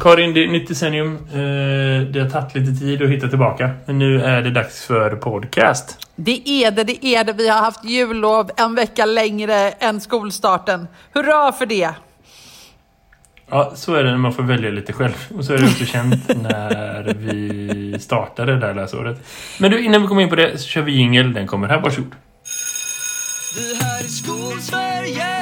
Karin, det är nytt decennium. Eh, det har tagit lite tid att hitta tillbaka. Men nu är det dags för podcast. Det är det, det är det. Vi har haft jullov en vecka längre än skolstarten. Hurra för det! Ja, så är det när man får välja lite själv. Och så är det också känt när vi startade det där läsåret. Men du, innan vi kommer in på det så kör vi jingel. Den kommer här. Varsågod. Det här är Skolsverige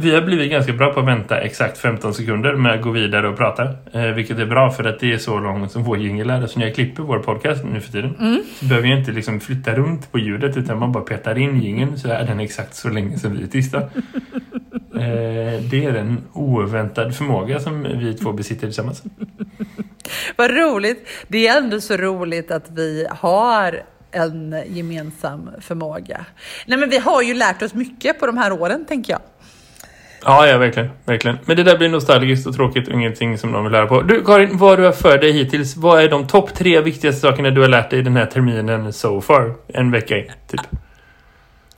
Vi har blivit ganska bra på att vänta exakt 15 sekunder med att gå vidare och prata. Eh, vilket är bra för att det är så långt som vår jingel är. Så när jag klipper vår podcast nu för tiden mm. så behöver jag inte liksom flytta runt på ljudet utan man bara petar in jingeln så är den exakt så länge som vi är tysta. eh, det är en oväntad förmåga som vi två besitter tillsammans. Vad roligt. Det är ändå så roligt att vi har en gemensam förmåga. Nej, men vi har ju lärt oss mycket på de här åren, tänker jag. Ja, ja, verkligen, verkligen. Men det där blir nostalgiskt och tråkigt och ingenting som någon vill lära på. Du, Karin, vad du har för dig hittills? Vad är de topp tre viktigaste sakerna du har lärt dig den här terminen so far? En vecka in, typ.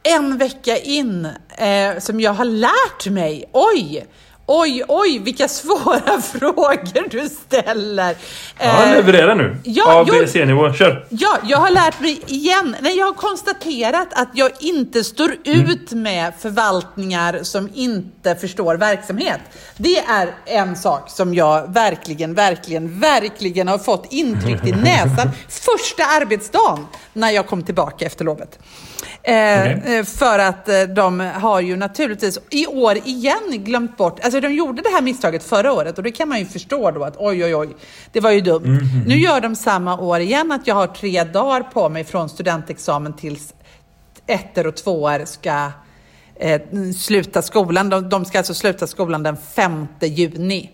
En vecka in eh, som jag har lärt mig? Oj! Oj, oj, vilka svåra frågor du ställer. Ja, leverera nu. Ja, A, B, C-nivå. Kör. Ja, jag har lärt mig igen. Nej, jag har konstaterat att jag inte står mm. ut med förvaltningar som inte förstår verksamhet. Det är en sak som jag verkligen, verkligen, verkligen har fått intryckt i näsan första arbetsdagen när jag kom tillbaka efter lovet. Eh, okay. Eh, för att eh, de har ju naturligtvis i år igen glömt bort, alltså de gjorde det här misstaget förra året och det kan man ju förstå då att oj, oj, oj, det var ju dumt. Mm -hmm. Nu gör de samma år igen att jag har tre dagar på mig från studentexamen tills ettor och tvåor ska eh, sluta skolan. De, de, ska alltså sluta skolan den 5 juni.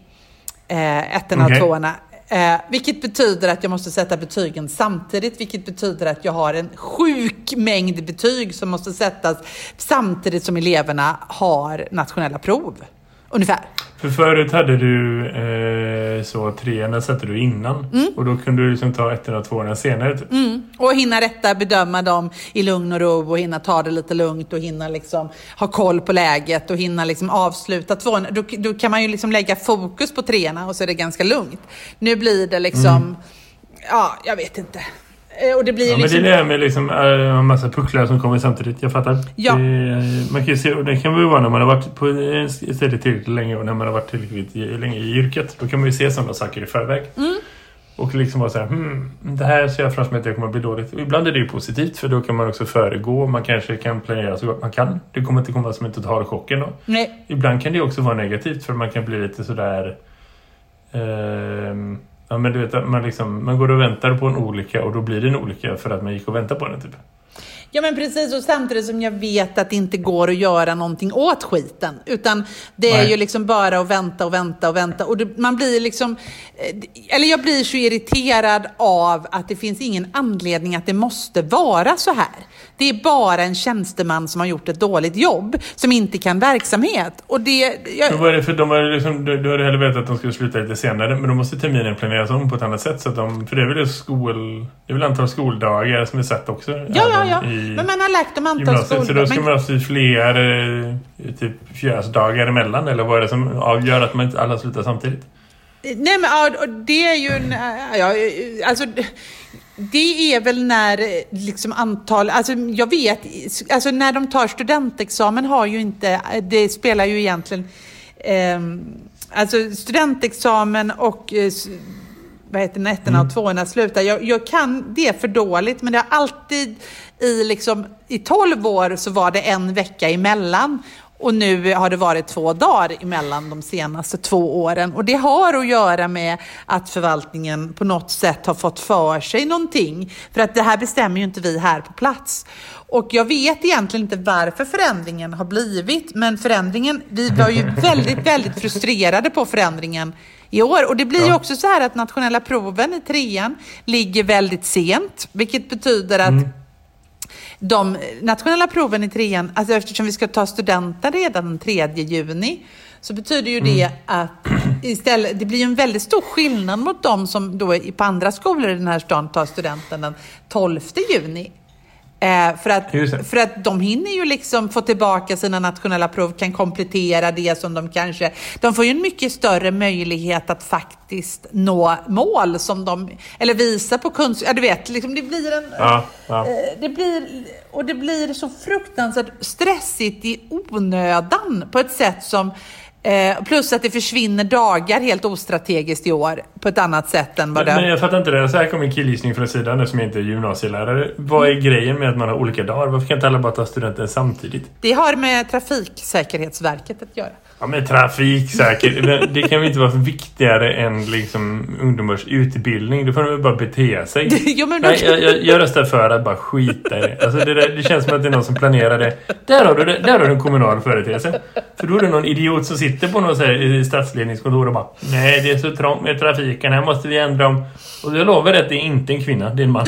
Eh, ettorna okay. och tvåorna. Eh, vilket betyder att jag måste sätta betygen samtidigt, vilket betyder att jag har en sjuk mängd betyg som måste sättas samtidigt som eleverna har nationella prov. Ungefär. För förut hade du eh, så treorna satte du innan. Mm. Och då kunde du liksom ta ettorna och tvåorna senare. Typ. Mm. Och hinna rätta, bedöma dem i lugn och ro och hinna ta det lite lugnt och hinna liksom ha koll på läget och hinna liksom avsluta tvåorna. Då, då kan man ju liksom lägga fokus på treorna och så är det ganska lugnt. Nu blir det liksom, mm. ja, jag vet inte. Eh, och det blir ja, liksom... men det är det med liksom, äh, en massa pucklar som kommer samtidigt. Jag fattar. Ja. Det, man kan se, det kan väl vara när man har varit på ett ställe tillräckligt länge och när man har varit tillräckligt länge i yrket. Då kan man ju se sådana saker i förväg. Mm. Och liksom vara så här, hmm, det här ser jag framför mig att det kommer att bli dåligt. Och ibland är det ju positivt för då kan man också föregå. Man kanske kan planera så gott man kan. Det kommer inte komma som en total chock ändå. Nej. Ibland kan det också vara negativt för man kan bli lite sådär... Eh, Ja, men du vet, man, liksom, man går och väntar på en olycka och då blir det en olycka för att man gick och väntade på den typ. Ja men precis och samtidigt som jag vet att det inte går att göra någonting åt skiten. Utan det är Nej. ju liksom bara att vänta och vänta och vänta. Och det, man blir liksom, eh, eller jag blir så irriterad av att det finns ingen anledning att det måste vara så här. Det är bara en tjänsteman som har gjort ett dåligt jobb som inte kan verksamhet. Och det... Jag... Vad är det för de har liksom, du, du hade hellre vetat att de skulle sluta lite senare men då måste terminen planeras om på ett annat sätt. Så att de, för det är väl skol, det är väl antal skoldagar som är satt också. Ja, ja, ja. Men man har lagt dem antal skoldagar. Så då ska men... man ha fler eh, typ fjörsdagar emellan eller vad är det som avgör att man inte alla slutar samtidigt? Nej men ja, det är ju en, ja, alltså det är väl när liksom antal, alltså jag vet, alltså när de tar studentexamen har ju inte, det spelar ju egentligen, eh, alltså studentexamen och eh, vad heter det, mm. och tvåorna slutar. Jag, jag, kan det för dåligt, men det har alltid i liksom, i tolv år så var det en vecka emellan. Och nu har det varit två dagar emellan de senaste två åren. Och det har att göra med att förvaltningen på något sätt har fått för sig någonting. För att det här bestämmer ju inte vi här på plats. Och jag vet egentligen inte varför förändringen har blivit, men förändringen, vi var ju väldigt, väldigt frustrerade på förändringen i år. Och det blir ja. ju också så här att nationella proven i trean ligger väldigt sent, vilket betyder att mm de nationella proven i trean, alltså eftersom vi ska ta studenten redan den 3 juni, så betyder ju det mm. att istället, det blir en väldigt stor skillnad mot de som då på andra skolor i den här stan tar studenten den 12 juni. Eh, för, att, för att de hinner ju liksom få tillbaka sina nationella prov, kan komplettera det som de kanske... De får ju en mycket större möjlighet att faktiskt nå mål som de... Eller visa på kunskap. Ja, du vet, liksom det blir en... Ja, ja. Eh, det blir, och det blir så fruktansvärt stressigt i onödan på ett sätt som Eh, plus att det försvinner dagar helt ostrategiskt i år på ett annat sätt än vad det... Men jag fattar inte det. Så här kommer en killgissning från sidan som inte är gymnasielärare. Vad är grejen med att man har olika dagar? Varför kan inte alla bara ta studenten samtidigt? Det har med Trafiksäkerhetsverket att göra. Ja, men trafiksäkerhet, det kan väl inte vara viktigare än liksom ungdomars utbildning. Då får de bara bete sig. jo, men Nej, jag, jag, jag röstar för att bara skita i det. Alltså det, där, det känns som att det är någon som planerar det. Där har du, det, där har du en kommunal företeelse. För då är det någon idiot som sitter på något här, stadsledningskontor och bara Nej, det är så trångt med trafiken. Här måste vi ändra om. Och jag lovar att det är inte en kvinna, det är en man.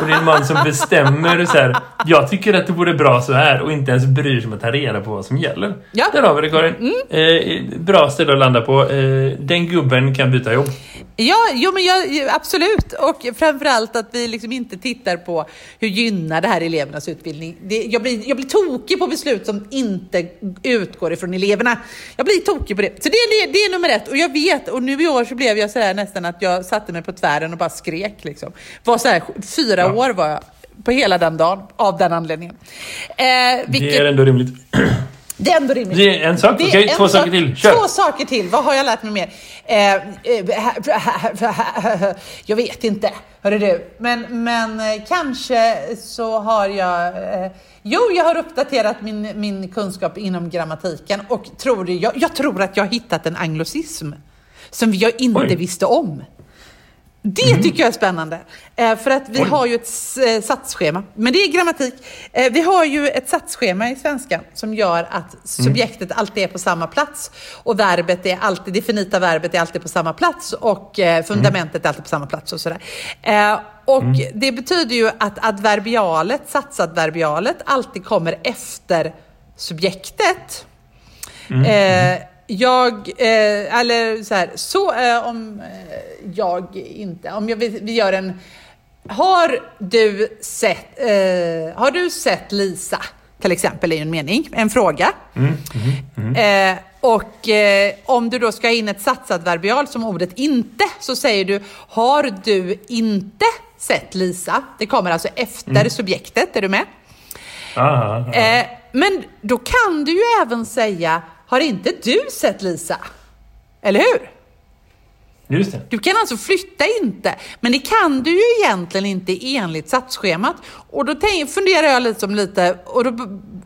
Och det är en man som bestämmer så här. Jag tycker att det vore bra så här och inte ens bryr sig om att ta reda på vad som gäller. Ja. Där har vi det Karin. Mm. Eh, bra ställe att landa på. Eh, den gubben kan byta jobb. Ja, jo, men jag, absolut. Och framförallt att vi liksom inte tittar på hur gynnar det här elevernas utbildning. Det, jag, blir, jag blir tokig på beslut som inte utgår ifrån eleverna. Jag blir tokig på det. Så det, det, det är nummer ett. Och jag vet, och nu i år så blev jag sådär nästan att jag satte mig på tvären och bara skrek. Liksom. Var så här, fyra ja. år var jag på hela den dagen av den anledningen. Eh, vilket... Det är ändå rimligt. Det är ändå rimligt. Det är en sak. Okej, okay, två saker till. Kör. Två saker till. Vad har jag lärt mig mer? Eh, jag vet inte. Hörru du. Men, men eh, kanske så har jag... Eh, jo, jag har uppdaterat min, min kunskap inom grammatiken och tror, jag, jag tror att jag har hittat en anglosism som jag inte Oj. visste om. Det mm. tycker jag är spännande. Eh, för att vi Oj. har ju ett eh, satsschema. Men det är grammatik. Eh, vi har ju ett satsschema i svenska som gör att mm. subjektet mm. alltid är på samma plats. Och verbet är alltid, det finita verbet är alltid på samma plats. Och eh, fundamentet mm. är alltid på samma plats och sådär. Och mm. det betyder ju att adverbialet, satsadverbialet, alltid kommer efter subjektet. Mm. Jag, eh, eller så här, så eh, om eh, jag inte, om jag, vi, vi gör en, har du sett, eh, har du sett Lisa? Till exempel är en mening, en fråga. Mm, mm, mm. Eh, och eh, om du då ska ha in ett satsadverbial som ordet inte, så säger du har du inte sett Lisa? Det kommer alltså efter mm. subjektet, är du med? Aha, aha. men då kan du ju även säga har inte du sett Lisa? Eller hur? Just det. Du kan alltså flytta inte, men det kan du ju egentligen inte enligt satsschemat. Och då funderar jag liksom lite, och då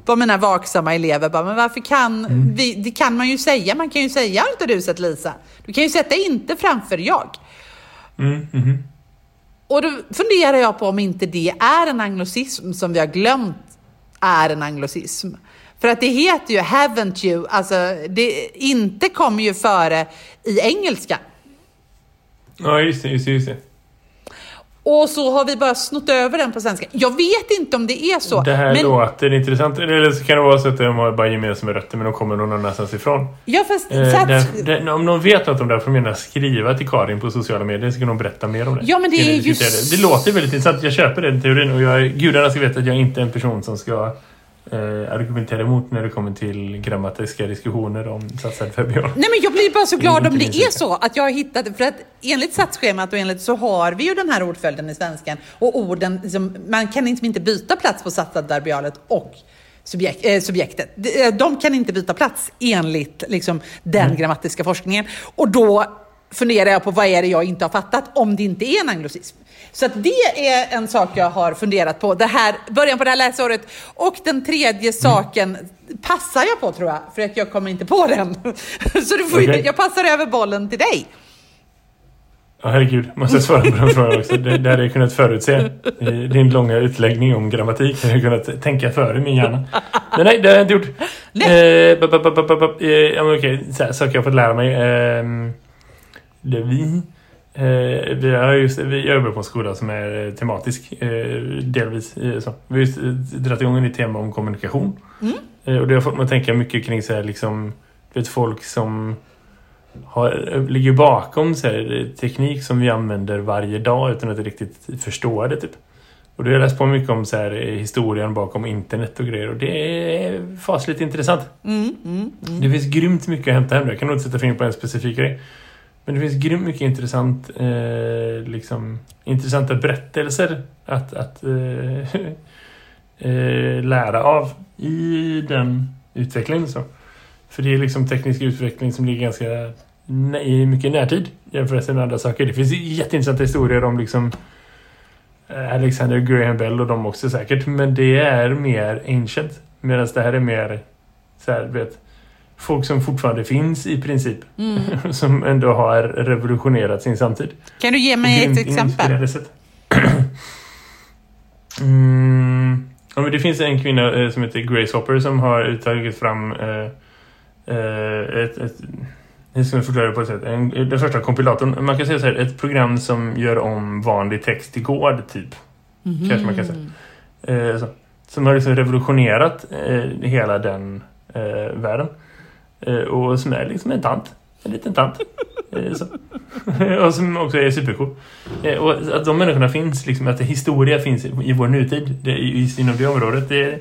var mina vaksamma elever bara, men varför kan mm. vi, det kan man ju säga, man kan ju säga, har inte du sett Lisa? Du kan ju sätta inte framför jag. Mm. Mm. Och då funderar jag på om inte det är en anglosism som vi har glömt är en anglosism. För att det heter ju haven't you, alltså det inte kommer ju före i engelska. Ja, just det, just det, just det. Och så har vi bara snott över den på svenska. Jag vet inte om det är så. Det här men... låter intressant. Eller så kan det vara så att de har bara gemensamma rötter men de kommer någon annanstans ifrån. Ja, fast... Eh, där, där, om någon vet något om det här får de gärna skriva till Karin på sociala medier så kan de berätta mer om det. Ja, men det är just... Det. det låter väldigt intressant. Jag köper den teorin och jag, gudarna ska veta att jag inte är en person som ska eh, argumentera emot när det kommer till grammatiska diskussioner om satsad Nej men jag blir bara så glad om det är så att jag har hittat, för att enligt satsschemat och enligt så har vi ju den här ordföljden i svenskan och orden, liksom, man kan liksom inte byta plats på satsadverbialet och subjekt, eh, subjektet. De, eh, de kan inte byta plats enligt liksom, den mm. grammatiska forskningen. Och då funderar jag på vad är det jag inte har fattat om det inte är en anglosism. Så att det är en sak jag har funderat på, det här, början på det här läsåret. Och den tredje saken passar jag på tror jag, för att jag kommer inte på den. Så du får, okay. jag passar över bollen till dig. Ja, herregud. Måste jag svara på den frågan också? Det, det hade jag kunnat förutse. Din långa utläggning om grammatik. Jag hade kunnat tänka före min hjärna. Men nej, det har jag inte gjort. Nej. Eh, Okej, okay. saker jag fått lära mig. Eh, det vi Eh, vi, har just, vi jobbar på en skola som är tematisk eh, delvis. Eh, så. Vi har just dragit igång ett tema om kommunikation. Mm. Eh, och det har fått mig att tänka mycket kring så här, liksom, vet, folk som har, ligger bakom så här, teknik som vi använder varje dag utan att riktigt förstå det typ. Och då har jag läst på mycket om så här, historien bakom internet och grejer och det är fasligt intressant. Mm, mm, mm. Det finns grymt mycket att hämta hem. Jag kan nog inte sätta fingret på en specifik grej. Men det finns grymt mycket intressant, eh, liksom, intressanta berättelser att, att eh, eh, lära av i den utvecklingen. Så. För det är liksom teknisk utveckling som ligger ganska i mycket närtid jämfört med andra saker. Det finns jätteintressanta historier om liksom Alexander Graham Bell och de också säkert. Men det är mer ancient. Medan det här är mer så här, vet, folk som fortfarande finns i princip. Mm. som ändå har revolutionerat sin samtid. Kan du ge mig ett exempel? mm, ja, det finns en kvinna eh, som heter Grace Hopper som har tagit fram eh, eh, ett, ett ska man förklara det på ett sätt? En, den första kompilatorn. Man kan säga så här, ett program som gör om vanlig text till kod, typ. Mm. Kanske man kan säga. Eh, så, som har liksom revolutionerat eh, hela den eh, världen. Eh, och som är liksom en tant. En liten tant. Eh, och som också är supercool. Eh, och att de människorna finns, liksom, att historia finns i vår nutid det, inom det området, det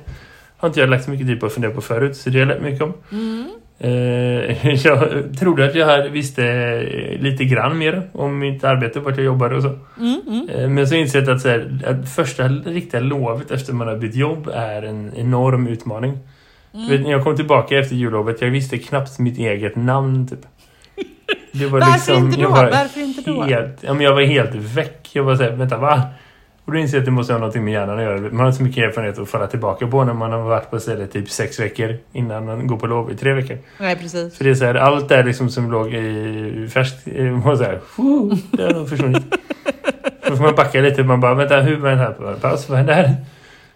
har inte jag lagt så mycket tid på att fundera på förut. Så det har jag lärt mycket om. Mm. jag trodde att jag visste lite grann mer om mitt arbete, vart jag jobbade och så. Mm, mm. Men så insett att, så här, att första riktiga lovet efter man har bytt jobb är en enorm utmaning. Mm. Vet, när jag kom tillbaka efter jullovet, jag visste knappt mitt eget namn typ. Det var Varför liksom, inte då? Varför inte då? Helt, ja, men jag var helt väck. Jag var såhär, vänta va? Och då inser jag att det måste ha någonting med hjärnan att göra. Man har så mycket erfarenhet att falla tillbaka på när man har varit på stället typ sex veckor innan man går på lov i tre veckor. Nej, precis. För det är så här, allt där liksom som låg i färskt var så här, det har försvunnit. Då får man backa lite. Man bara, vänta, hur var den här? Paus, vad hände här?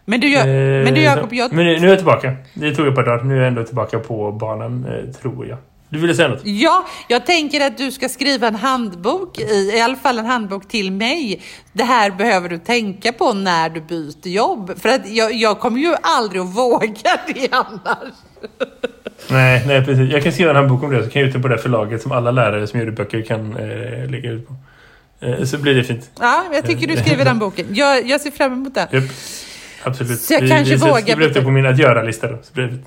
Men du, eh, men du Jakob, jag... Men nu, nu är jag tillbaka. Det tog ett par dagar. Nu är jag ändå tillbaka på banan, eh, tror jag. Du ville säga något? Ja, jag tänker att du ska skriva en handbok, i, i alla fall en handbok till mig. Det här behöver du tänka på när du byter jobb. För att jag, jag kommer ju aldrig att våga det annars. Nej, nej, precis. Jag kan skriva en handbok om det så kan jag ut på det förlaget som alla lärare som gör böcker kan eh, lägga ut på. Eh, så blir det fint. Ja, jag tycker du skriver den boken. Jag, jag ser fram emot det. Yep. Absolut. Så jag vi, kanske vi vågar... Skriver upp det på min att göra-lista då.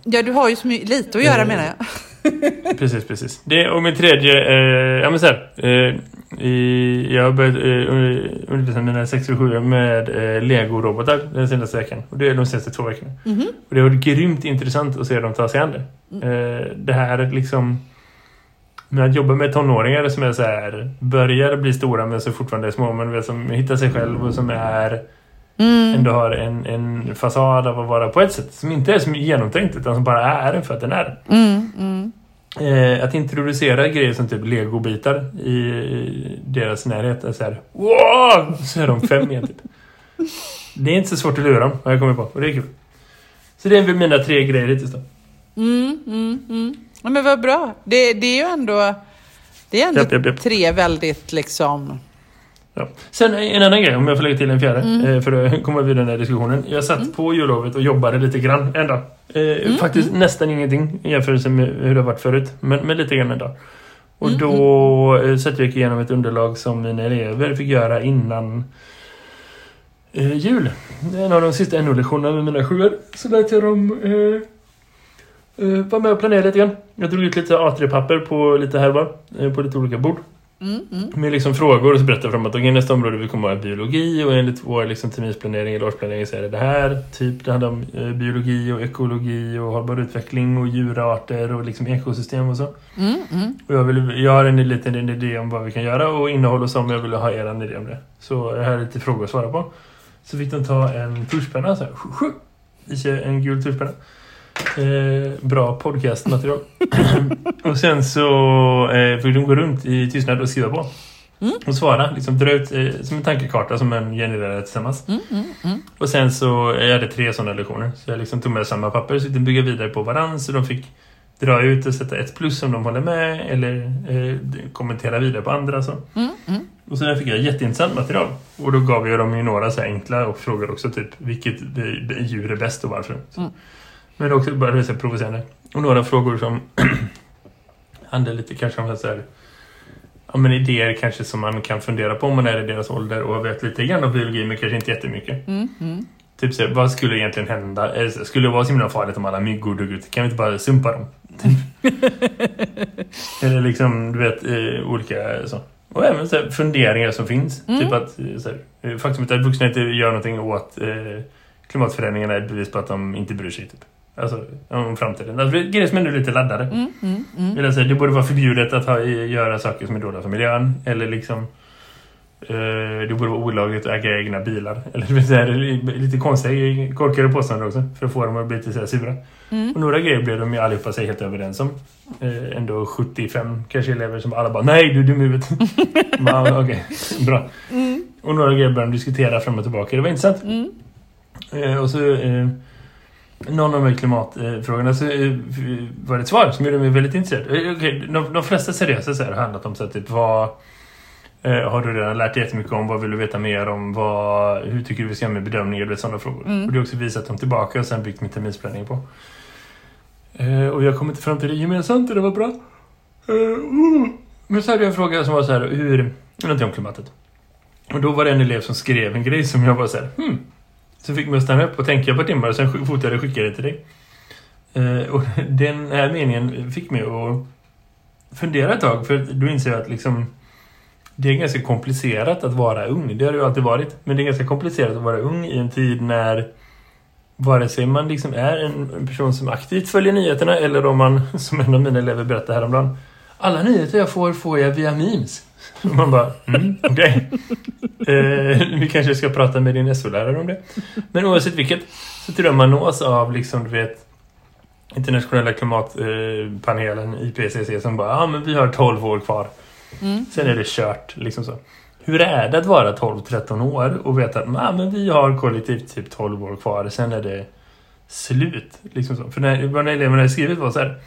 Ja, du har ju så lite att göra menar jag. precis, precis. Det, och min tredje, eh, ja men så här, eh, i, jag har börjat eh, undervisa mina 67 med eh, Lego-robotar den senaste veckan. Och det är de senaste två veckorna. Mm -hmm. Och det har varit grymt intressant att se dem ta sig an det. Mm. Eh, det här liksom med att jobba med tonåringar som är så här, börjar bli stora men så fortfarande är små men som hittar sig själv och som är mm. ändå har en, en fasad av att vara på ett sätt som inte är så genomtänkt utan som bara är den för att den är. Mm, mm. Eh, att introducera grejer som typ legobitar i deras närhet är så här, wow! Så är de fem igen typ. Det är inte så svårt att lura dem, har jag kommit på. Och det är kul. Så det är väl mina tre grejer hittills då. Mm, mm, mm. Ja, men vad bra. Det, det är ju ändå, det är ändå japp, japp, japp. tre väldigt liksom Ja. Sen en annan grej, om jag får lägga till en fjärde mm. Eh, för att komma vidare i den här diskussionen. Jag satt mm. på jullovet och jobbade lite grann en dag. Eh, mm. Faktiskt mm. nästan ingenting i jämförelse med hur det har varit förut. Men, men lite grann en dag. Och mm, då mm. Eh, satte jag igenom ett underlag som mina elever fick göra innan eh, jul. En av de sista NO-lektionerna med mina sjuor. Så lät jag dem eh, vara med och planera lite grann. Jag drog ut lite A3-papper på lite. Eh, på lite olika bord. Mm, mm. Med liksom frågor och så berättar de att okay, nästa område vi kommer att ha biologi och enligt vår liksom, terminsplanering eller årsplanering så är det det här. Typ det handlar om eh, biologi och ekologi och hållbar utveckling och djurarter och liksom ekosystem och så. Mm, mm. och jag, vill, jag har en liten en idé om vad vi kan göra och innehåll och så men jag vill ha er idé om det. Så jag har lite frågor att svara på. Så fick de ta en tuschpenna så här. En gul tuschpenna. Eh, bra podcastmaterial. och sen så eh, fick de gå runt i tystnad och skriva på. Mm. Och svara, liksom dra ut eh, som en tankekarta som en genererade tillsammans. Mm, mm, mm. och sen så jag hade tre sådana lektioner. Så jag liksom tog med samma papper så de bygga vidare på varandra. Så de fick dra ut och sätta ett plus om de håller med eller eh, kommentera vidare på andra. Så. Mm, mm. Och sen fick jag jätteintressant material. Och då gav jag dem ju några så enkla och frågor också typ vilket djur är bäst och varför. Men också bara det så provocerande. Och några frågor som handlar lite kanske om så här, ja, men idéer kanske som man kan fundera på om man är i deras ålder och vet lite grann om biologi men kanske inte jättemycket. Mm, mm. Typ så vad skulle egentligen hända? Skulle det vara så himla farligt om alla myggor dog ut? Kan vi inte bara sumpa dem? Eller liksom, du vet, eh, olika så. Och även så här, funderingar som finns. Mm. Typ att så här, faktumet att vuxna inte gör någonting åt eh, klimatförändringarna är ett bevis på att de inte bryr sig. Typ. Alltså om framtiden. Alltså, grejer som är nu lite laddade. Mm, mm, mm. Eller, så, det borde vara förbjudet att ha, göra saker som är dåliga för miljön. Eller liksom eh, det borde vara olagligt att äga egna bilar. Eller det säga, lite konstiga korkade påståenden också. För att få dem att bli lite så här sura. Mm. Och några grejer blev de ju allihopa sig helt överens om. Eh, ändå 75 kanske elever som alla bara Nej du är dum i huvudet. Okej, okay, bra. Mm. Och några grejer började de diskutera fram och tillbaka. Det var intressant. Mm. Eh, och så eh, någon av de här klimatfrågorna så eh, var det ett svar som gjorde mig väldigt intresserad. Eh, okay, de, de flesta seriösa så här, har handlat om så här, typ vad eh, har du redan lärt dig jättemycket om? Vad vill du veta mer om? Vad, hur tycker du vi ska göra med bedömningar? Det sådana frågor. Mm. Och det har också visat dem tillbaka och sen byggt min terminsplanering på. Eh, och jag kom inte fram till det gemensamt och det var bra. Eh, uh. Men så hade jag en fråga som var så här, hur, någonting om klimatet. Och då var det en elev som skrev en grej som jag var så här, hmm, så fick mig att stanna upp och tänka på timmar och sen fotade jag och skickade det till dig. Eh, och den här meningen fick mig att fundera ett tag för då inser jag att liksom det är ganska komplicerat att vara ung. Det har det ju alltid varit. Men det är ganska komplicerat att vara ung i en tid när vare sig man liksom är en person som aktivt följer nyheterna eller om man, som en av mina elever berättade häromdagen, alla nyheter jag får får jag via memes. Och man bara, mm, okej. Okay. Eh, vi kanske ska prata med din SO-lärare om det. Men oavsett vilket så tror jag man nås av liksom, du vet, internationella klimatpanelen IPCC som bara, ja ah, men vi har 12 år kvar. Mm. Sen är det kört, liksom så. Hur är det att vara 12-13 år och veta att ah, men vi har kollektivt typ 12 år kvar, sen är det slut. Liksom så. För när, när eleverna hade skrivit var så här,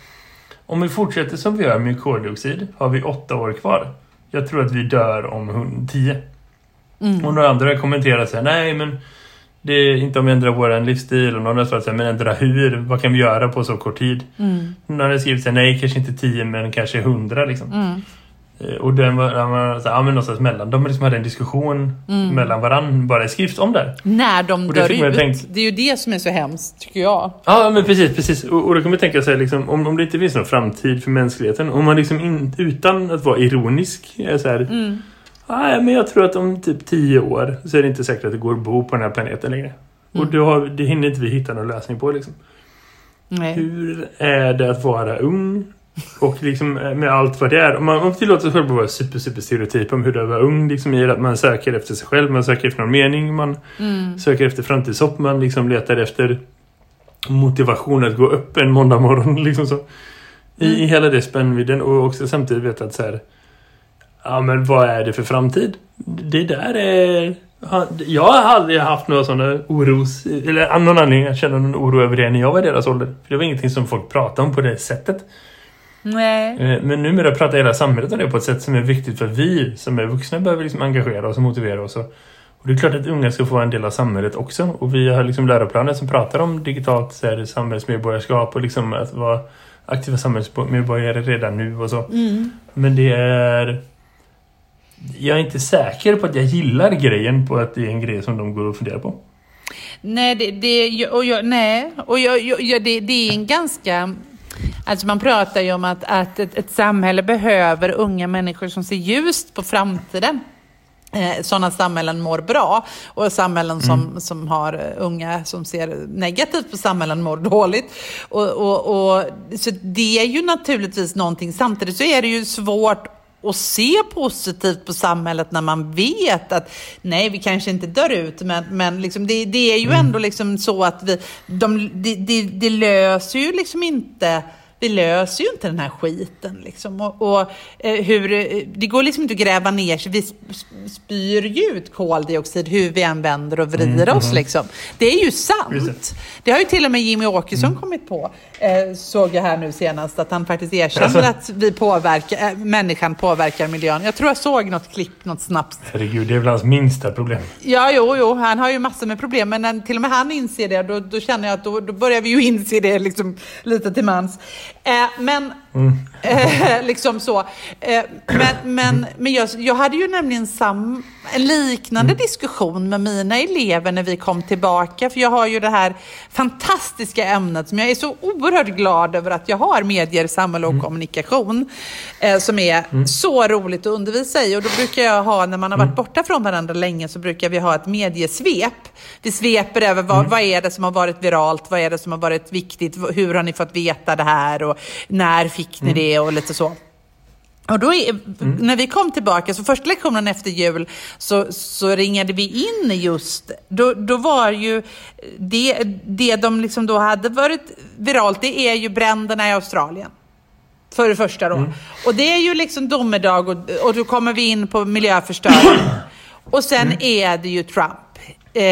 om vi fortsätter som vi gör med koldioxid har vi 8 år kvar. Jag tror att vi dör om 10. Mm. Och några andra har kommenterat så här, nej men det är inte om vi ändrar vår livsstil och någon har sagt men ändra hur, vad kan vi göra på så kort tid? Mm. Någon har skrivit så här, nej kanske inte 10 men kanske 100 liksom. Mm. Eh, och den var, den var så, ja, men någonstans mellan. De liksom hade en diskussion mm. mellan varandra bara i skrift om det. När de och dör ut. Tänkt, det är ju det som är så hemskt, tycker jag. Ja, men precis. precis. Och, och då kan man tänka sig liksom, om, om det inte finns någon framtid för mänskligheten. Om man liksom in, utan att vara ironisk är så här... Mm. Ja, men jag tror att om typ tio år så är det inte säkert att det går att bo på den här planeten längre. Mm. Och då har, det hinner inte vi hitta någon lösning på liksom. Nej. Hur är det att vara ung och liksom eh, med allt vad det är. Man, man tillåter sig själv att vara super, super stereotyp om hur det är att vara ung. Liksom i att man söker efter sig själv, man söker efter någon mening, man mm. söker efter framtidshopp, man liksom letar efter motivation att gå upp en måndag morgon. Liksom så. I, mm. I hela det spännvidden och också samtidigt veta att så här, ja men vad är det för framtid? Det där är... Jag har aldrig haft några sådana oros, eller någon anledning att känna någon oro över det när jag var i deras ålder. För det var ingenting som folk pratade om på det sättet. Nej. Eh, men numera pratar hela samhället om det på ett sätt som är viktigt för att vi som är vuxna behöver liksom engagera oss och motivera oss. Och det är klart att unga ska få en del av samhället också. Och vi har liksom läroplaner som pratar om digitalt så här, samhällsmedborgarskap och liksom att vara aktiva samhällsmedborgare redan nu och så. Mm. Men det är... Jag är inte säker på att jag gillar grejen på att det är en grej som de går och funderar på. Nej, det, det, och jag, nej. Och jag, jag, det, det är en ganska Alltså man pratar ju om att, att ett, ett samhälle behöver unga människor som ser ljust på framtiden. Eh, sådana samhällen mår bra och samhällen som, mm. som har unga som ser negativt på samhällen mår dåligt. Och, och, och, så det är ju naturligtvis någonting. Samtidigt så är det ju svårt att se positivt på samhället när man vet att nej, vi kanske inte dör ut, men, men liksom det, det är ju mm. ändå liksom så att vi, de, det, det, det löser ju liksom inte vi löser ju inte den här skiten. Liksom. Och, och eh, hur, det går liksom inte att gräva ner sig. Vi spyr ju ut koldioxid hur vi än vänder och vrider mm, oss. Mm. Liksom. Det är ju sant. Det har ju till och med Jimmy Åkesson mm. kommit på. Eh, såg jag här nu senast att han faktiskt erkänner alltså. att vi påverkar, äh, människan påverkar miljön. Jag tror jag såg något klipp, något snabbt. Herregud, det är väl hans minsta problem. Ja, jo, jo, han har ju massor med problem. Men när till och med han inser det, då, då känner jag att då, då börjar vi ju inse det liksom, lite till mans. Eh, men Mm. Eh, liksom så. Eh, men men, men jag, jag hade ju nämligen sam, en liknande mm. diskussion med mina elever när vi kom tillbaka. För jag har ju det här fantastiska ämnet som jag är så oerhört glad över att jag har, medier, samhälle och mm. kommunikation. Eh, som är mm. så roligt att undervisa i. Och då brukar jag ha, när man har varit mm. borta från varandra länge, så brukar vi ha ett mediesvep. Vi sveper över vad, mm. vad är det som har varit viralt, vad är det som har varit viktigt, hur har ni fått veta det här och när fick ni mm. det och lite så. Och då är, mm. när vi kom tillbaka, så första lektionen efter jul, så, så ringade vi in just, då, då var ju det, det de liksom då hade varit viralt, det är ju bränderna i Australien. För det första då. Mm. Och det är ju liksom domedag och, och då kommer vi in på miljöförstöring. och sen mm. är det ju Trump. Eh,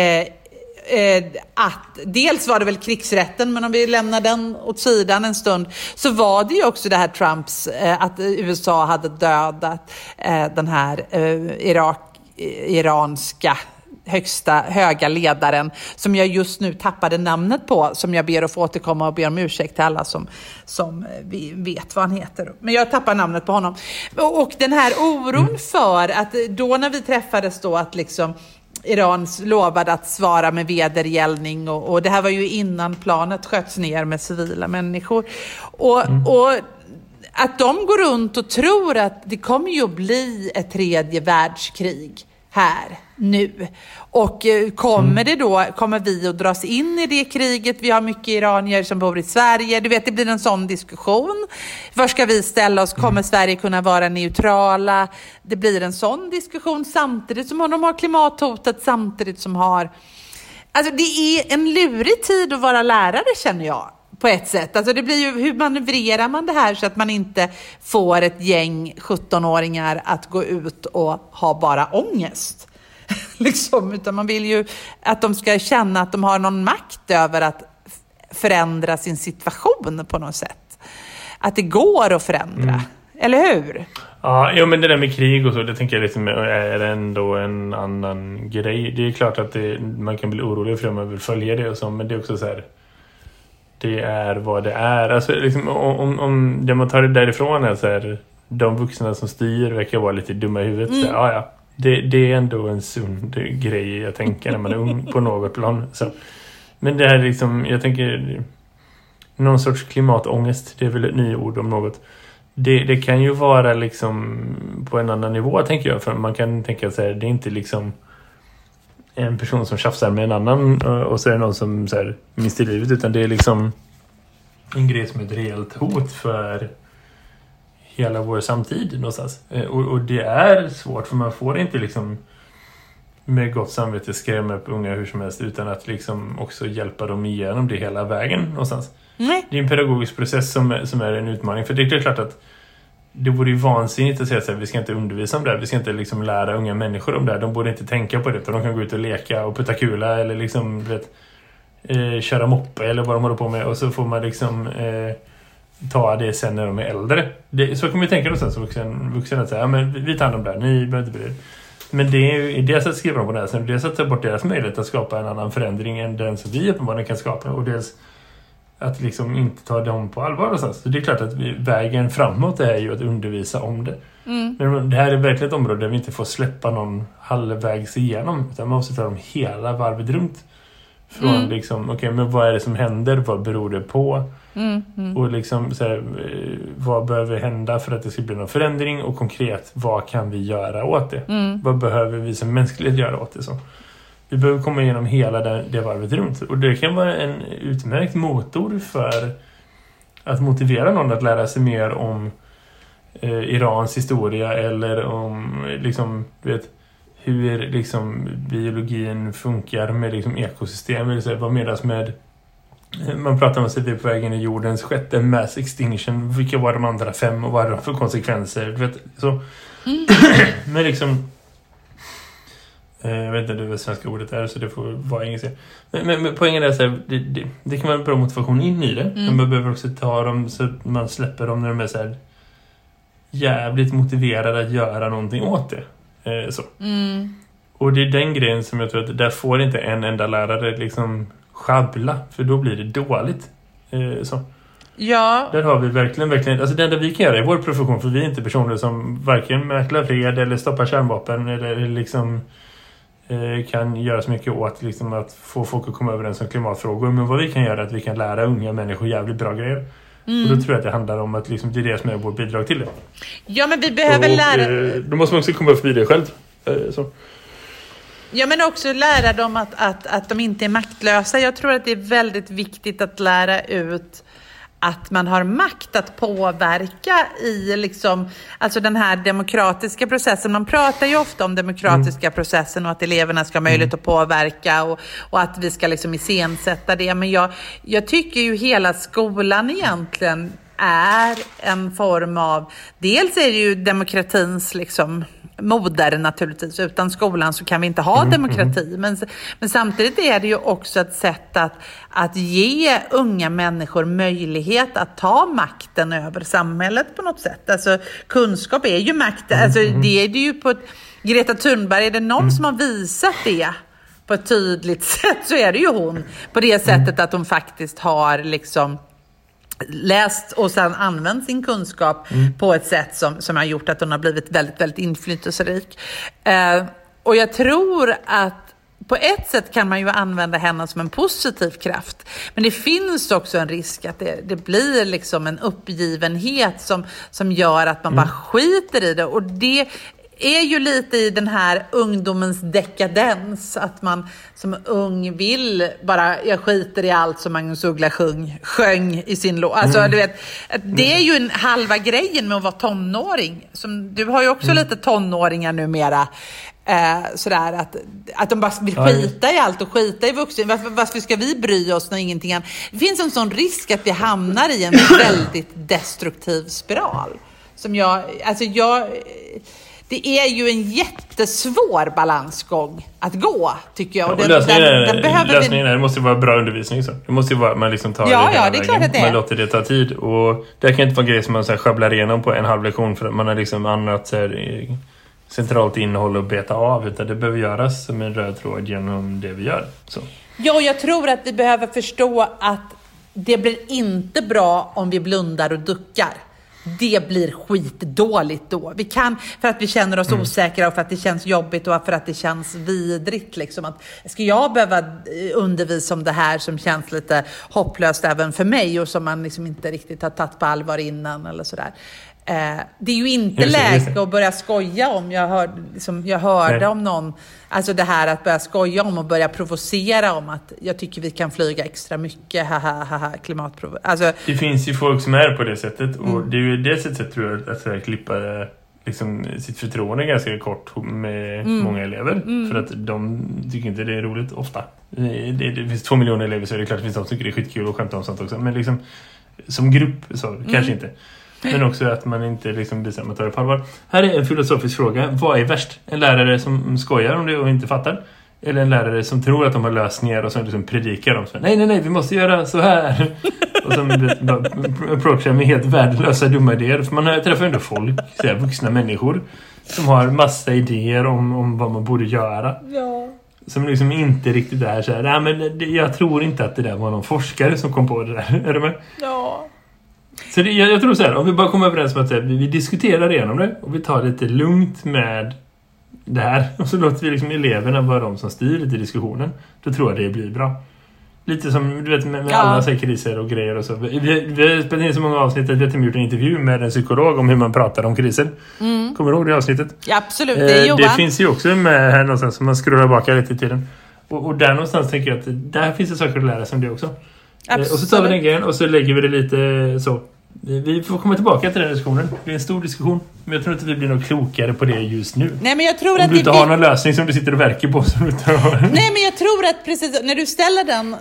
eh, att dels var det väl krigsrätten, men om vi lämnar den åt sidan en stund, så var det ju också det här Trumps, eh, att USA hade dödat eh, den här eh, Irak, iranska högsta höga ledaren som jag just nu tappade namnet på, som jag ber att få återkomma och be om ursäkt till alla som, som vi vet vad han heter. Men jag tappar namnet på honom. Och, och den här oron mm. för att då när vi träffades då att liksom Iran lovade att svara med vedergällning och, och, det här var ju innan planet sköts ner med civila människor. Och, mm. och att de går runt och tror att det kommer ju att bli ett tredje världskrig här, nu. Och eh, kommer mm. det då, kommer vi att dras in i det kriget? Vi har mycket iranier som bor i Sverige. Du vet, det blir en sån diskussion. Var ska vi ställa oss? Kommer mm. Sverige kunna vara neutrala? Det blir en sån diskussion samtidigt som de har klimathotet, samtidigt som har... Alltså det är en lurig tid att vara lärare känner jag på ett sätt. Alltså det blir ju, hur manövrerar man det här så att man inte får ett gäng 17-åringar att gå ut och ha bara ångest? liksom, utan man vill ju att de ska känna att de har någon makt över att förändra sin situation på något sätt. Att det går att förändra. Mm. Eller hur? Ja, jo, men det där med krig och så, det tänker jag liksom är ändå en annan grej. Det är klart att det, man kan bli orolig för om man vill följa det och så, men det är också så här det är vad det är. Alltså, liksom, om, om det man tar det därifrån är så här, de vuxna som styr verkar vara lite dumma i huvudet. Mm. Så, ja, ja. Det, det, är ändå en sund grej jag tänker när man är ung på något plan. Så. Men det här liksom, jag tänker någon sorts klimatångest, det är väl ett nyord om något. Det, det kan ju vara liksom på en annan nivå tänker jag. För man kan tänka sig det är inte liksom en person som tjafsar med en annan och så är det någon som så här, mister livet utan det är liksom en grej som är ett reellt hot för hela vår samtid någonstans. Eh, och, och det är svårt för man får inte liksom med gott samvete skrämma upp unga hur som helst utan att liksom också hjälpa dem igenom det hela vägen någonstans. Nej. Det är en pedagogisk process som, som är en utmaning. För det är klart att det vore ju vansinnigt att säga att vi ska inte undervisa om det här. Vi ska inte liksom lära unga människor om det här. De borde inte tänka på det. Utan de kan gå ut och leka och putta kula eller liksom, vet, eh, köra moppe eller vad de håller på med. Och så får man liksom eh, ta det sen när de är äldre. Det, så kan vi tänka någonstans, som vuxen, vuxen att säga, ja, men vi tar hand om det här. Ni behöver inte bry er. Men det är ju dels att skriva dem på näsan dels att ta bort deras möjlighet att skapa en annan förändring än den som vi uppenbarligen kan skapa. Och dels att liksom inte ta dem på allvar någonstans. Så det är klart att vi, vägen framåt är ju att undervisa om det. Mm. Men det här är verkligen ett område där vi inte får släppa någon halvvägs igenom. Utan man måste ta dem hela varvet runt. Från mm. liksom, okej okay, men vad är det som händer? Vad beror det på? Mm, mm. Och liksom så här, eh, vad behöver hända för att det ska bli någon förändring? Och konkret, vad kan vi göra åt det? Mm. Vad behöver vi som mänsklighet göra åt det? Så? Vi behöver komma igenom hela det, det varvet runt. Och det kan vara en utmärkt motor för att motivera någon att lära sig mer om eh, Irans historia eller om liksom, vet, hur liksom, biologin funkar med liksom, ekosystem. Eller så, vad menas med man pratar om att vi är på vägen i jordens sjätte mass extinction. Vilka var de andra fem och vad är det för konsekvenser? Du vet, så. Mm. Men liksom Eh, jag vet inte vad det svenska ordet är så det får vara engelska. Men, men, men poängen är att det, det, det, kan vara en bra motivation in i det. Mm. Men man behöver också ta dem så att man släpper dem när de är så här jävligt motiverade att göra någonting åt det. Eh, så. Mm. Och det är den grejen som jag tror att där får inte en enda lärare liksom schabbla. För då blir det dåligt. Eh, så. Ja. Där har vi verkligen, verkligen, alltså det enda vi kan göra i vår profession, för vi är inte personer som varken mäklar fred eller stoppar kärnvapen eller liksom eh, kan göra så mycket åt liksom, att få folk att komma överens om klimatfrågor. Men vad vi kan göra är att vi kan lära unga människor jävligt bra grejer. Mm. Och då tror jag att det handlar om att liksom, det är det som är vårt bidrag till det. Ja, men vi behöver och, lära... Eh, då måste man också komma förbi det själv. Eh, så. Ja, men också lära dem att, att, att de inte är maktlösa. Jag tror att det är väldigt viktigt att lära ut att man har makt att påverka i liksom, alltså den här demokratiska processen. Man pratar ju ofta om demokratiska mm. processen och att eleverna ska ha möjlighet mm. att påverka och, och att vi ska liksom iscensätta det. Men jag, jag tycker ju hela skolan egentligen är en form av, dels är det ju demokratins liksom moder naturligtvis. Utan skolan så kan vi inte ha mm, demokrati. Mm. Men, men samtidigt är det ju också ett sätt att, att ge unga människor möjlighet att ta makten över samhället på något sätt. Alltså kunskap är ju makt. Mm, alltså, mm. det är det ju på ett, Greta Thunberg, är det någon mm. som har visat det? på ett tydligt sätt så är det ju hon. På det sättet att hon faktiskt har liksom läst och sedan använt sin kunskap mm. på ett sätt som, som har gjort att hon har blivit väldigt, väldigt inflytelserik. Eh, och jag tror att på ett sätt kan man ju använda henne som en positiv kraft. Men det finns också en risk att det, det blir liksom en uppgivenhet som, som gör att man mm. bara skiter i det. Och det är ju lite i den här ungdomens dekadens. Att man som ung vill bara, jag skiter i allt som Magnus Uggla sjung, sjöng i sin låt. Alltså, mm. du vet, det är ju en halva grejen med att vara tonåring. Som, du har ju också mm. lite tonåringar numera. Eh, sådär att, att de bara vill skita i allt och skita i vuxen. Varför, varför ska vi bry oss när ingenting annat? Det finns en sån risk att vi hamnar i en väldigt destruktiv spiral. Som jag, alltså jag det är ju en jättesvår balansgång att gå, tycker jag. Och ja, och lösningen, den, den, den lösningen är, det måste vara bra undervisning. Så. Det måste ju vara att man liksom tar ja, det ja, det är klart att det är. Man låter det ta tid. Och det kan inte vara grejer som man så här, sjabblar igenom på en halv lektion för att man har liksom annat så här, centralt innehåll att beta av. Utan det behöver göras som en röd tråd genom det vi gör. Så. Ja, och jag tror att vi behöver förstå att det blir inte bra om vi blundar och duckar det blir skitdåligt då. Vi kan, för att vi känner oss mm. osäkra och för att det känns jobbigt och för att det känns vidrigt. Liksom. Att, ska jag behöva eh, undervisa om det här som känns lite hopplöst även för mig och som man liksom inte riktigt har tagit på allvar innan eller sådär. Eh, det är ju inte läge att börja skoja om. Jag, hör, liksom, jag hörde Nej. om någon, alltså det här att börja skoja om och börja provocera om att jag tycker vi kan flyga extra mycket, haha, haha, klimatprov. Alltså, det finns ju folk som är på det sättet och mm. det är ju det sättet tror jag att, att klippa liksom, sitt förtroende ganska kort med mm. många elever. Mm. För att de tycker inte det är roligt ofta. Det, det, det, finns två miljoner elever så är det klart att det finns de som tycker det är skitkul att skämta om sånt också. Men liksom som grupp så kanske mm. inte. Men också att man inte liksom att man tar det på allvar. Här är en filosofisk fråga. Vad är värst? En lärare som skojar om det och inte fattar? Eller en lärare som tror att de har lösningar och som liksom predikar dem. Så, nej, nej, nej, vi måste göra så här. och som approachar med helt värdelösa dumma idéer. För man träffar ändå folk, så vuxna människor. Som har massa idéer om, om vad man borde göra. Ja. Som liksom inte riktigt är så här. Nej, men jag tror inte att det där var någon forskare som kom på det där. Är du med? Ja. Så det, jag, jag, tror så här, om vi bara kommer överens om att vi, vi diskuterar igenom det och vi tar lite lugnt med det här och så låter vi liksom eleverna vara de som styr lite diskussionen. Då tror jag det blir bra. Lite som du vet med, med ja. alla så kriser och grejer och så. Vi, vi har spelat in så många avsnitt att vi har gjort en intervju med en psykolog om hur man pratar om kriser. Mm. Kommer du ihåg det avsnittet? Ja, absolut, det är eh, Johan. Det finns ju också med här någonstans som man scrollar baka lite i tiden. Och, och där någonstans tänker jag att där finns det saker att lära sig om det också. Absolut. Eh, och så tar vi den grejen och så lägger vi det lite så vi får komma tillbaka till den diskussionen. Det är en stor diskussion. Men jag tror inte vi blir något klokare på det just nu. Nej, men jag tror Om att du inte det... har någon lösning som du sitter och verkar på. Som du har... Nej, men jag tror att precis när du ställer den,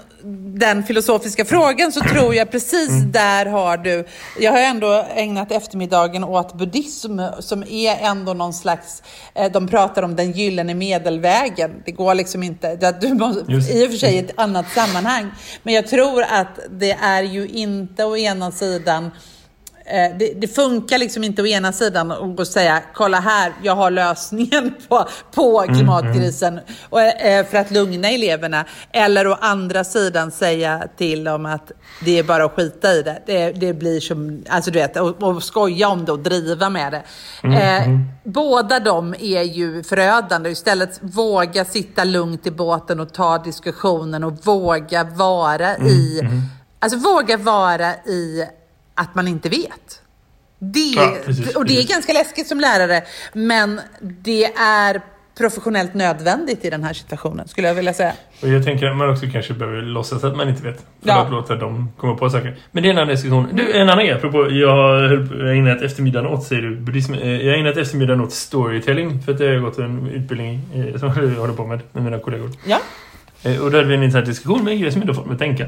den filosofiska frågan så tror jag precis mm. där har du... Jag har ändå ägnat eftermiddagen åt buddhism som är ändå någon slags... Eh, de pratar om den gyllene medelvägen. Det går liksom inte... Du måste, I och för sig i ett annat sammanhang. Men jag tror att det är ju inte å ena sidan det, det, funkar liksom inte å ena sidan att säga kolla här, jag har lösningen på, på mm, klimatkrisen mm, och, eh, för att lugna eleverna. Eller å andra sidan säga till dem att det är bara att skita i det. Det, det blir som, alltså du vet, och, och skoja om det och driva med det. Mm, eh, mm. Båda de är ju förödande. Istället våga sitta lugnt i båten och ta diskussionen och våga vara i, mm, alltså våga vara i att man inte vet. Det, ja, precis, och det är ganska läskigt som lärare, men det är professionellt nödvändigt i den här situationen, skulle jag vilja säga. Och jag tänker att man också kanske behöver låtsas att man inte vet. För ja. att låta dem komma på saker. Men det är en annan diskussion. Du, en annan grej, apropå, jag har ägnat eftermiddagen åt, säger du, buddhism. Eh, jag har ägnat eftermiddagen åt storytelling, för att jag har gått en utbildning eh, som jag håller på med, med mina kollegor. Ja. Eh, och då hade vi en intressant diskussion med en grej som jag fått mig att tänka.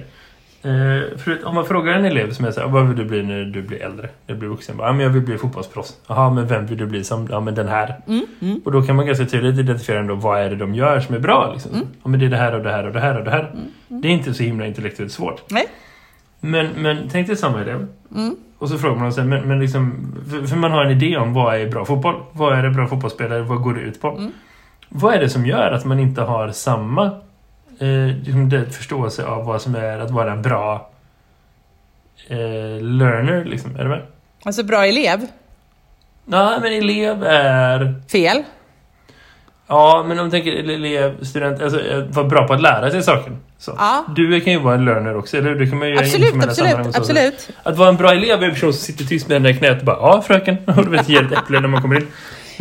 Eh, om man frågar en elev som är så här, vad vill du bli när du blir äldre? När du blir vuxen? Ja, men jag vill bli fotbollsproffs. Jaha, men vem vill du bli som? Ja, men den här. Mm, mm. Och då kan man ganska tydligt identifiera ändå vad är det de gör som är bra. Liksom. Mm. Ja, men det är det här och det här och det här och det här. Mm, mm. Det är inte så himla intellektuellt svårt. Nej. Men, men tänk dig samma elev. Mm. Och så frågar man sig, men, men liksom, för, för, man har en idé om vad är bra fotboll? Vad är det bra fotbollsspelare? Vad går det ut på? Vad är det som gör att man inte har samma eh, liksom förståelse av vad som är att vara en bra eh, learner, liksom. Är det med? Alltså bra elev? Nej, men elev är... Fel? Ja, men om du tänker elev, student, alltså eh, vara bra på att lära sig saker. Så. Ja. Du kan ju vara en learner också, eller Det kan man ju absolut, absolut, absolut. Att vara en bra elev är en person som sitter tyst med händerna i knät och bara Ja, fröken. Och du vet, ger ett äpple när man kommer in.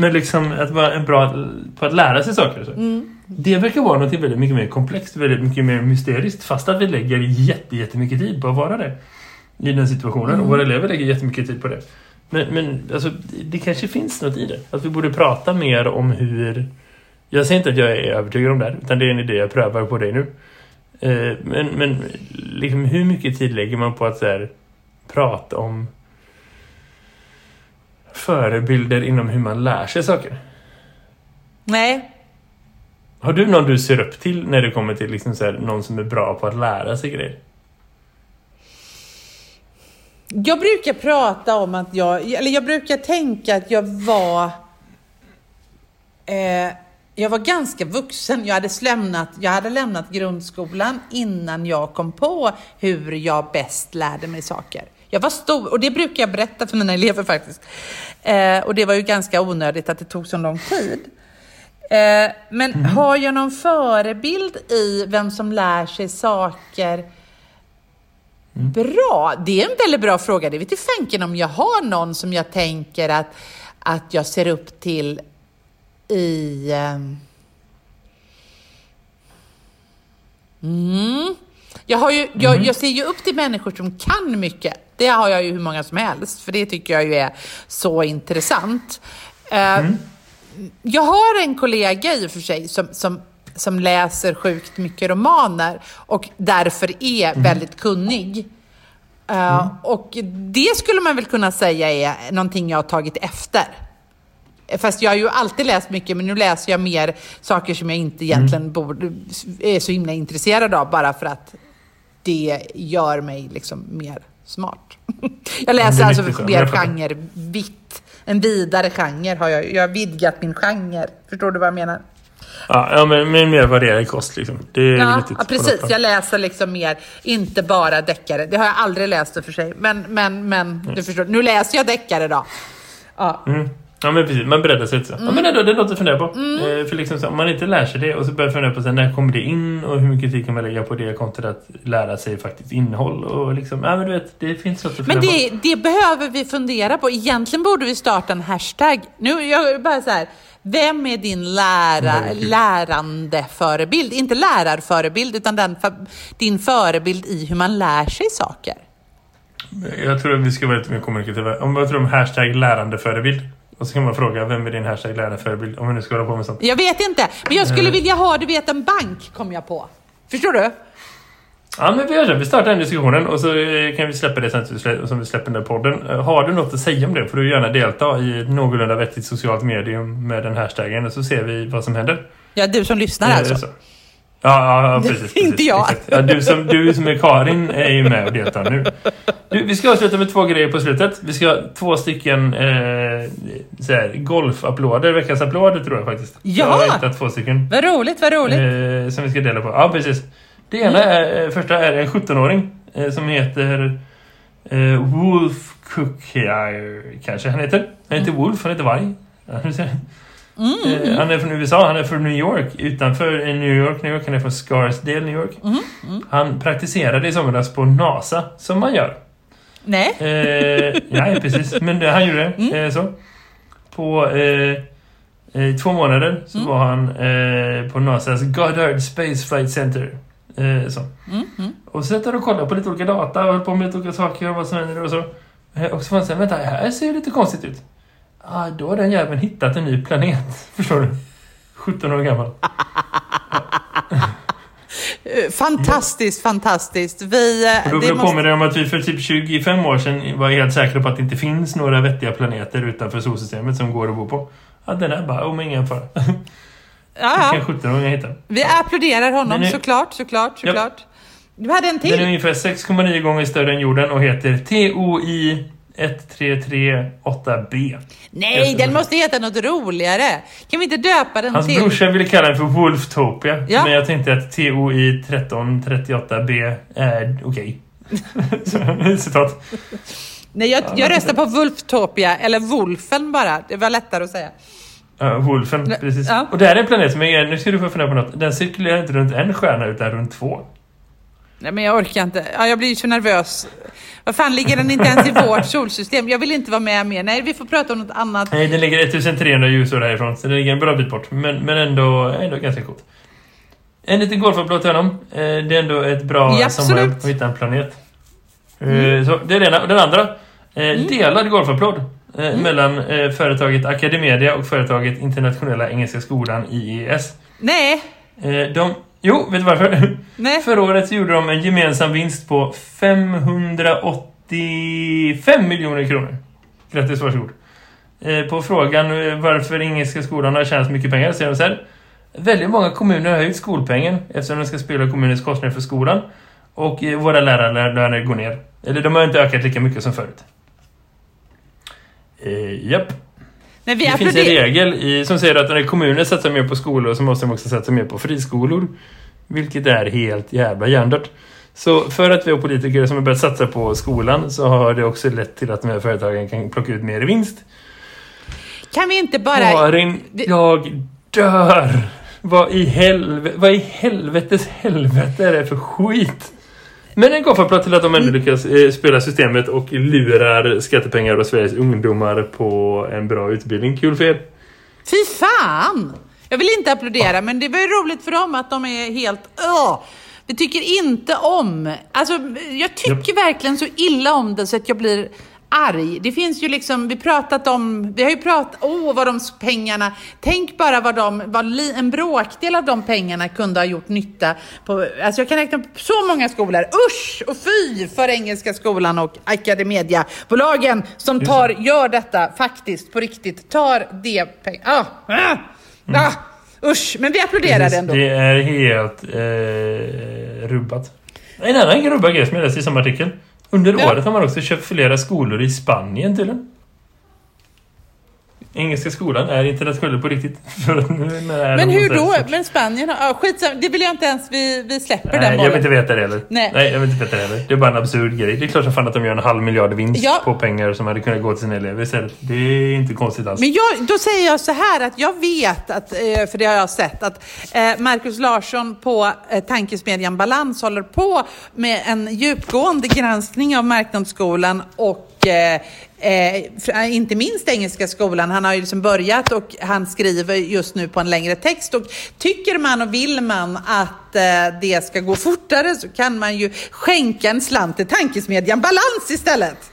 Men liksom att vara en bra på att lära sig saker. Så. Mm. Det verkar vara något väldigt mycket mer komplext, väldigt mycket mer mysteriskt. Fast att vi lägger jätte, jättemycket tid på att vara det i den situationen. Mm. Och våra elever lägger jättemycket tid på det. Men, men alltså, det kanske finns något i det. Att vi borde prata mer om hur... Jag säger inte att jag är övertygad om det här, utan det är en idé jag prövar på dig nu. Eh, men men liksom, hur mycket tid lägger man på att så här, prata om förebilder inom hur man lär sig saker? Nej. Har du någon du ser upp till när det kommer till liksom så här, någon som är bra på att lära sig grejer? Jag brukar prata om att jag, eller jag brukar tänka att jag var eh, jag var ganska vuxen. Jag hade, lämnat, jag hade lämnat grundskolan innan jag kom på hur jag bäst lärde mig saker. Jag var stor, och det brukar jag berätta för mina elever faktiskt. Eh, och det var ju ganska onödigt att det tog så lång tid. Eh, men mm. har jag någon förebild i vem som lär sig saker Mm. Bra! Det är en väldigt bra fråga. Det vet i fanken om jag har någon som jag tänker att, att jag ser upp till i... Ehm, mm. Jag, har ju, jag, mm. jag, ser ju upp till människor som kan mycket. Det har jag ju hur många som helst, för det tycker jag ju är så intressant. Eh, mm. Jag har en kollega i och för sig som, som som läser sjukt mycket romaner och därför är mm. väldigt kunnig. Uh, mm. Och det skulle man väl kunna säga är någonting jag har tagit efter. Fast jag har ju alltid läst mycket, men nu läser jag mer saker som jag inte egentligen mm. borde, är så himla intresserad av, bara för att det gör mig liksom mer smart. jag läser alltså mer genre, vitt. En vidare genre har jag. Jag har vidgat min genre. Förstår du vad jag menar? Ja, men med mer varierad kost liksom. Det är ja, ja, precis. Jag läser liksom mer, inte bara deckare. Det har jag aldrig läst i för sig. Men, men, men mm. du förstår. Nu läser jag deckare då. Ja. Mm. Ja men precis, man breddar sig lite. Mm. Ja men ändå, det är något att fundera på. Mm. Eh, för liksom så, om man inte lär sig det och så börjar fundera på så, när kommer det in och hur mycket tid kan man lägga på det kontra att lära sig faktiskt innehåll och liksom, ja men du vet, det finns något att fundera Men det, på. det behöver vi fundera på. Egentligen borde vi starta en hashtag. Nu, jag bara så här, vem är din lära, lärande förebild? Inte lärarförebild, utan den, din förebild i hur man lär sig saker. Jag tror att vi ska vara lite mer kommunikativa. Om jag tror om hashtag lärande förebild. Och så kan man fråga, vem är din hashtag lärande förebild? Om vi nu ska hålla på med sånt. Jag vet inte, men jag skulle eh. vilja ha, du vet, en bank kom jag på. Förstår du? Ja, men vi gör så. Vi startar den diskussionen och så eh, kan vi släppa det sen som vi släpper den där podden. Eh, har du något att säga om det får du gärna delta i ett någorlunda vettigt socialt medium med den hashtaggen och så ser vi vad som händer. Ja, du som lyssnar alltså. Ja, ja precis. Inte precis, jag. exakt. Ja, du, som, du som är Karin är ju med och deltar nu. Du, vi ska avsluta med två grejer på slutet. Vi ska ha två stycken eh, så här, golfapplåder, veckans applåder tror jag faktiskt. Ja! Jag har hittat två stycken. Vad roligt, vad roligt. Eh, som vi ska dela på. Ja, precis. Det ena är, eh, första är en 17-åring eh, som heter eh, Wolf Cookier, kanske han heter. Han heter Wolf, han heter Varg. Ser. Eh, han är från USA, han är från New York. Utanför eh, New York, New York. Han är från Scarsdale, New York. Han praktiserade i somras på NASA, som man gör. Nej. Eh, ja, precis. Men det, han gjorde det. Eh, så. På eh, eh, två månader så var han på NASAs Goddard Space Flight Center. Så. Och så satt han och kollade på lite olika data och höll på med lite olika saker och vad som händer och så. Och så var han såhär, vänta, här ser ju lite konstigt ut. Ah, då har den jäveln hittat en ny planet. Förstår du? 17 år gammal. Fantastiskt, fantastiskt. Vi, eh, Och då det jag måste- om att vi för typ 25 år sedan var helt säkra på att det inte finns några vettiga planeter utanför solsystemet som går att bo på. Ja, den är bara, oh, ingen fara. ja, ja. 17-åring jag hittade. Vi applåderar honom är- såklart, såklart, såklart. Du hade en Den är till. ungefär 6,9 gånger större än jorden och heter TOI 1338b. Nej, den måste heta något roligare. Kan vi inte döpa den Hans till? brorsa ville kalla den för Wolftopia. Ja. Men jag tänkte att TOI 1338b är okej. Så, Citat. Nej, jag, jag röstar på Wolftopia, eller Wolfen bara. Det var lättare att säga. Ja, Wolfen, precis. ja. Och det här är en planet som är, nu ska du få fundera på något. Den cirkulerar inte runt en stjärna utan runt två. Nej, men jag orkar inte. Ja, jag blir så nervös. Vad fan, ligger den inte ens i vårt solsystem? Jag vill inte vara med mer. Nej, vi får prata om något annat. Nej, den ligger 1300 ljusår härifrån, så den ligger en bra bit bort. Men, men ändå, ändå ganska coolt. En liten golfapplåd till honom. Eh, Det är ändå ett bra Ja, sommarjobb att hitta en planet. Eh, Så det är. Och den andra, eh, delad golfapplåd. eh, Mellan företaget Academedia och företaget Internationella Engelska Skolan, IES. Nej, De, jo, vet du varför? nej. Förra året gjorde de en gemensam vinst på 585 miljoner kronor. Grattis, varsågod. Eh, På frågan eh, varför Engelska skolan har tjänat så mycket pengar säger de så här. Väldigt många kommuner har höjt skolpengen eftersom de ska spela kommunens kostnader för skolan. Och eh, våra lärarlöner går ner. Eller de har inte ökat lika mycket som förut. Eh, japp. Nej, vi Det finns en regel i, som säger att när kommuner satsar mer på skolor så måste de också satsa mer på friskolor. Vilket är helt jävla hjärndött. Så för att vi har politiker som har börjat satsa på skolan så har det också lett till att de här företagen kan plocka ut mer i vinst. Kan vi inte bara... Karin, jag dör! Vad i, helve, vad i helvetes helvete är det för skit? Men en golfapplåd till att de ändå lyckas eh, spela systemet och lurar skattepengar och Sveriges ungdomar på en bra utbildning. Kul för er! Fy fan! Jag vill inte applådera, men det var ju roligt för dem att de är helt... Åh! Vi tycker inte om... Alltså, jag tycker verkligen så illa om det så att jag blir arg. Det finns ju liksom, vi pratat om, vi har ju pratat, åh vad de pengarna, tänk bara vad de, vad li, en bråkdel av de pengarna kunde ha gjort nytta på, alltså jag kan räkna upp så många skolor, usch och fy för Engelska skolan och Academedia-bolagen som tar, gör detta faktiskt på riktigt, tar det pengar, ah, ah, ah, usch, men vi applåderar Precis, ändå. Det är helt eh, rubbat. En annan rubbad grej som jag läste i samma artikel. Under Ja. året har man också köpt flera skolor i Spanien tydligen. Engelska skolan är internationell på riktigt. Men hur då? Men Spanien har... Ja, skitsamma, det vill jag inte ens... Vi, vi släpper den Nej, jag bollen. vill inte veta det heller. Nej. Nej. jag vill inte veta det heller. Det är bara en absurd grej. Det är klart som fan att de gör en halv miljard vinst Ja. på pengar som hade kunnat gå till sina elever istället. Det är inte konstigt alls. Men jag, då säger jag så här att jag vet, att, eh, för det har jag sett, att eh, Markus Larsson på eh, tankesmedjan Balans håller på med en djupgående granskning av marknadsskolan och Eh, eh, inte minst Engelska skolan. Han har ju liksom börjat och han skriver just nu på en längre text. Och tycker man och vill man att eh, det ska gå fortare så kan man ju skänka en slant till tankesmedjan Balans istället.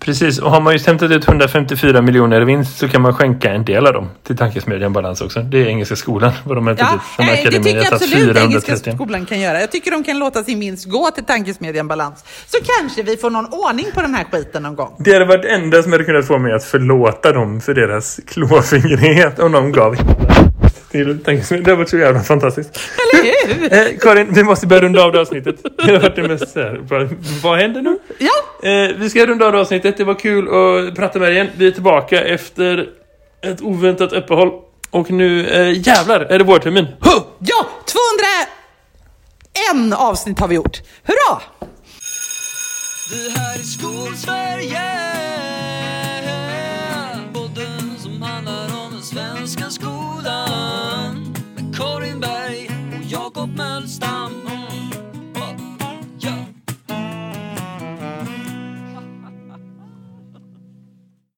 Precis, och har man ju hämtat ut 154 miljoner i vinst så kan man skänka en del av dem till tankesmedjan Balans också. Det är Engelska skolan, vad de hämtat Ja, ut. Som eh, det tycker jag absolut Engelska 430. skolan kan göra. Jag tycker de kan låta sin vinst gå till tankesmedjan Balans. Så kanske vi får någon ordning på den här skiten någon gång. Det hade varit det enda som hade kunnat få mig att förlåta dem för deras klåfingrighet om de gav Det har varit så jävla fantastiskt. Eller hur? Eh, Karin, vi måste börja runda av det avsnittet. Det har varit det mest så här, vad händer nu? Ja. Eh, vi ska runda av det avsnittet. Det var kul att prata med dig igen. Vi är tillbaka efter ett oväntat uppehåll. Och nu, eh, jävlar, är det vårtermin. Huh! Ja, 201 avsnitt har vi gjort. Hurra! Det här är Skolsverige